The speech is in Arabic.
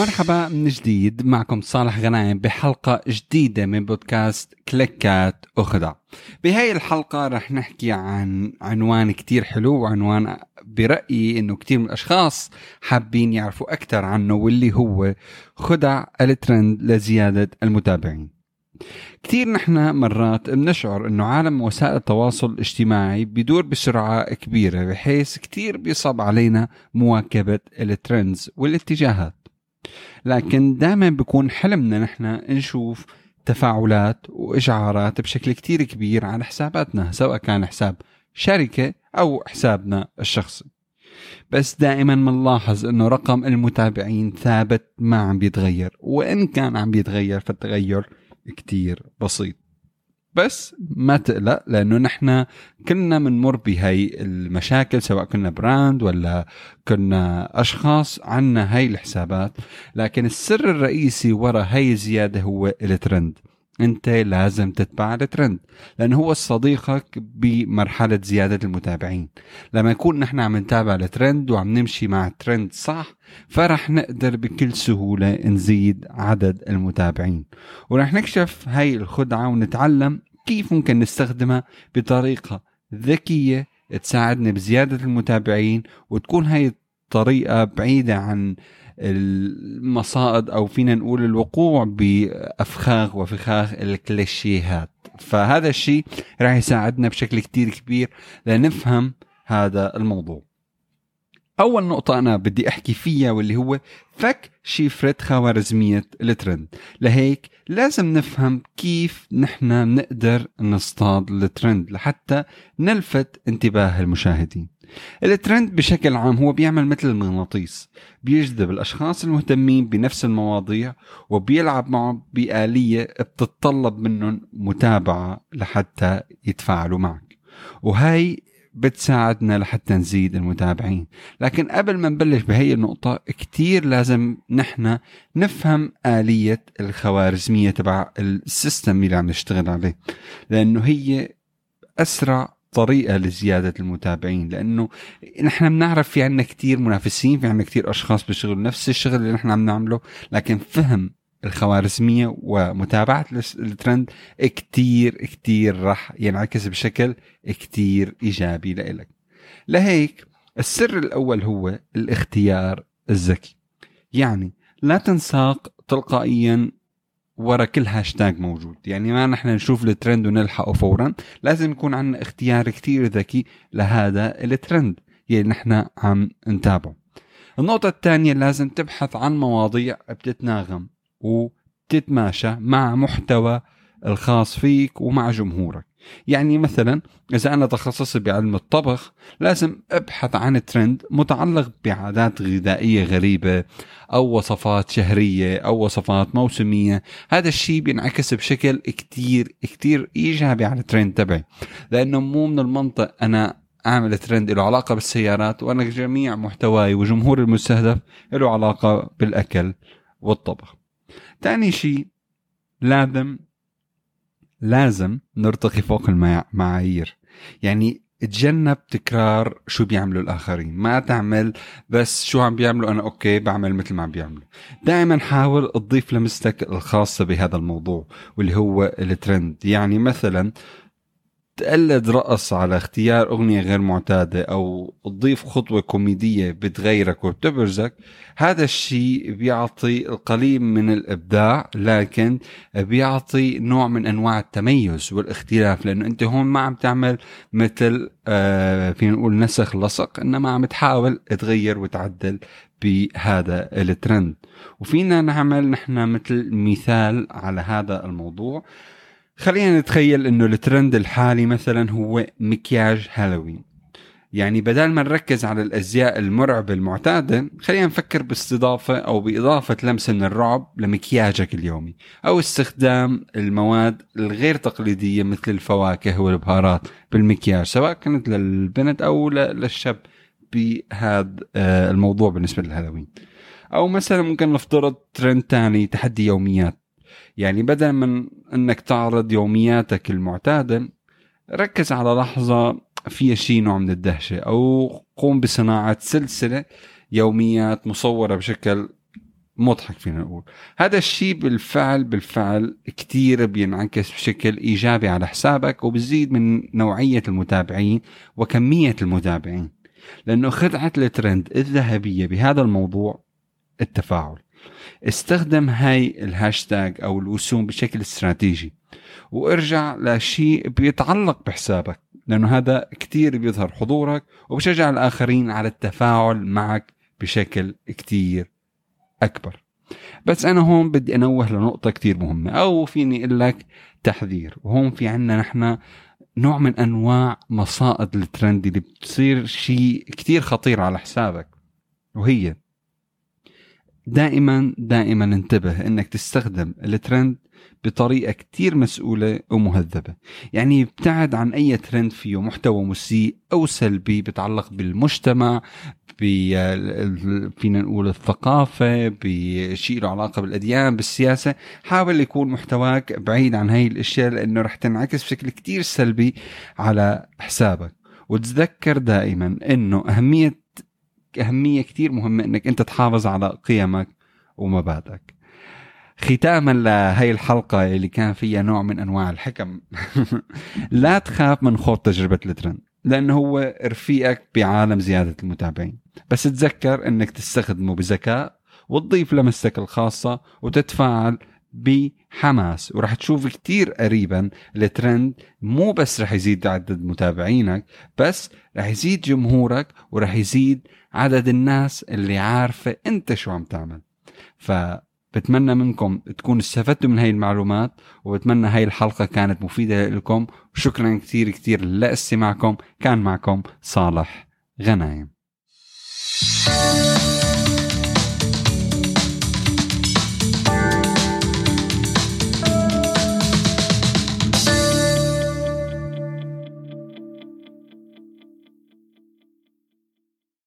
مرحبا من جديد معكم صالح غنايم بحلقة جديدة من بودكاست كليكات أخدع بهاي الحلقة رح نحكي عن عنوان كتير حلو وعنوان برأيي إنه كتير من الأشخاص حابين يعرفوا أكثر عنه واللي هو خدع الترند لزيادة المتابعين. كثير نحن مرات بنشعر إنه عالم وسائل التواصل الاجتماعي بيدور بسرعة كبيرة بحيث كثير بيصعب علينا مواكبة الترندز والاتجاهات. لكن دائما بيكون حلمنا نحن نشوف تفاعلات وإشعارات بشكل كتير كبير على حساباتنا سواء كان حساب شركة أو حسابنا الشخصي. بس دائما بنلاحظ إنه رقم المتابعين ثابت ما عم بيتغير وإن كان عم بيتغير فالتغير كتير بسيط. بس ما تقلق لأنه نحن كلنا بنمر بهي المشاكل سواء كنا براند ولا كنا أشخاص عنا هاي الحسابات. لكن السر الرئيسي ورا هاي الزيادة هو الترند. انت لازم تتبع الترند لأنه هو صديقك بمرحلة زيادة المتابعين. لما يكون نحن عم نتابع الترند وعم نمشي مع الترند صح فرح نقدر بكل سهولة نزيد عدد المتابعين. ورح نكشف هاي الخدعة ونتعلم كيف ممكن نستخدمها بطريقة ذكية تساعدنا بزيادة المتابعين وتكون هاي الطريقة بعيدة عن المصائد أو فينا نقول الوقوع بأفخاخ وفخاخ الكليشيهات. فهذا الشيء راح يساعدنا بشكل كتير كبير لنفهم هذا الموضوع. أول نقطة أنا بدي أحكي فيها واللي هو فك شفرة خوارزمية الترند. لهيك لازم نفهم كيف نحن نقدر نصطاد الترند لحتى نلفت انتباه المشاهدين. الترند بشكل عام هو بيعمل مثل المغناطيس بيجذب الأشخاص المهتمين بنفس المواضيع وبيلعب معهم بآلية بتتطلب منهم متابعة لحتى يتفاعلوا معك. وهي بتساعدنا لحتى نزيد المتابعين. لكن قبل ما نبلش بهي النقطة كتير لازم نحن نفهم آلية الخوارزمية تبع السيستم اللي عم نشتغل عليه لأنه هي أسرع طريقة لزيادة المتابعين لأنه نحن بنعرف في عنا كتير منافسين في عنا كتير أشخاص بيشتغلوا نفس الشغل اللي نحن عم نعمله لكن فهم الخوارزمية ومتابعة الترند كتير كتير رح ينعكس بشكل كتير إيجابي لإلك. لهيك السر الأول هو الاختيار الذكي. يعني لا تنساق تلقائيا ورا كل هاشتاج موجود. يعني ما نحن نشوف الترند ونلحقه فورا. لازم يكون عندنا اختيار كتير ذكي لهذا الترند يلي نحن عم نتابعه. النقطة الثانية لازم تبحث عن مواضيع بتتناغم وتتماشى مع محتوى الخاص فيك ومع جمهورك. يعني مثلا إذا أنا تخصصت بعلم الطبخ لازم أبحث عن ترند متعلق بعادات غذائية غريبة أو وصفات شهرية أو وصفات موسمية هذا الشيء بينعكس بشكل كتير كتير إيجابي على الترند تبعي لأنه مو من المنطق أنا أعمل ترند له علاقة بالسيارات وأنا جميع محتواي وجمهور المستهدف له علاقة بالأكل والطبخ. ثاني شيء لازم لازم نرتقي فوق المعايير يعني تجنب تكرار شو بيعملوا الآخرين. ما تعمل بس شو عم بيعملوا أنا أوكي بعمل مثل ما عم بيعملوا. دائما حاول تضيف لمستك الخاصة بهذا الموضوع واللي هو الترند يعني مثلا تقلد رقص على اختيار أغنية غير معتادة أو تضيف خطوة كوميدية بتغيرك وبتبرزك هذا الشيء بيعطي القليل من الإبداع لكن بيعطي نوع من أنواع التميز والاختلاف لأنه أنت هون ما عم تعمل مثل آه فينا نقول نسخ لصق إنما عم تحاول تغير وتعدل بهذا الترند. وفينا نعمل نحن مثل مثال على هذا الموضوع. خلينا نتخيل إنه الترند الحالي مثلا هو مكياج هالوين. يعني بدل ما نركز على الأزياء المرعبة المعتادة خلينا نفكر باستضافة أو بإضافة لمسه من الرعب لمكياجك اليومي أو استخدام المواد الغير تقليدية مثل الفواكه والبهارات بالمكياج سواء كانت للبنت أو للشاب بهذا آه، الموضوع بالنسبة للهالوين. أو مثلا ممكن نفترض ترند تاني تحدي يوميات. يعني بدل من انك تعرض يومياتك المعتاده ركز على لحظة فيها شيء نوع من الدهشة أو قوم بصناعة سلسلة يوميات مصورة بشكل مضحك فينا نقول. هذا الشيء بالفعل بالفعل كتير بينعكس بشكل إيجابي على حسابك وبزيد من نوعية المتابعين وكمية المتابعين لأنه خدعة الترند الذهبية بهذا الموضوع التفاعل. استخدم هاي الهاشتاج أو الوسوم بشكل استراتيجي وارجع لشيء بيتعلق بحسابك لأنه هذا كتير بيظهر حضورك وبشجع الآخرين على التفاعل معك بشكل كتير أكبر. بس أنا هون بدي أنوه لنقطة كتير مهمة أو فيني أقول لك تحذير. وهون في عنا نحن نوع من أنواع مصائد الترند اللي بتصير شيء كتير خطير على حسابك وهي دائما دائما انتبه إنك تستخدم الترند بطريقة كتير مسؤولة ومهذبة. يعني ابتعد عن أي ترند فيه محتوى مسيء أو سلبي بيتعلق بالمجتمع فينا نقول الثقافة بشيء له علاقة بالأديان بالسياسة. حاول يكون محتواك بعيد عن هاي الأشياء لأنه رح تنعكس بشكل كتير سلبي على حسابك. وتذكر دائما أنه أهمية أهمية كتير مهمة أنك أنت تحافظ على قيمك ومبادئك ختاما لهي الحلقة اللي كان فيها نوع من أنواع الحكم. لا تخاف من خوض تجربة الترند لأنه هو رفيقك بعالم زيادة المتابعين. بس تذكر أنك تستخدمه بذكاء وتضيف لمستك الخاصة وتتفاعل بحماس. وراح تشوف كتير قريبا الترند مو بس رح يزيد عدد متابعينك بس رح يزيد جمهورك ورح يزيد عدد الناس اللي عارفة انت شو عم تعمل. ف بتمنى منكم تكونوا استفدتوا من هاي المعلومات وبتمنى هاي الحلقة كانت مفيدة لكم. وشكرا كثير كثير لإستماعكم. كان معكم صالح غنايم.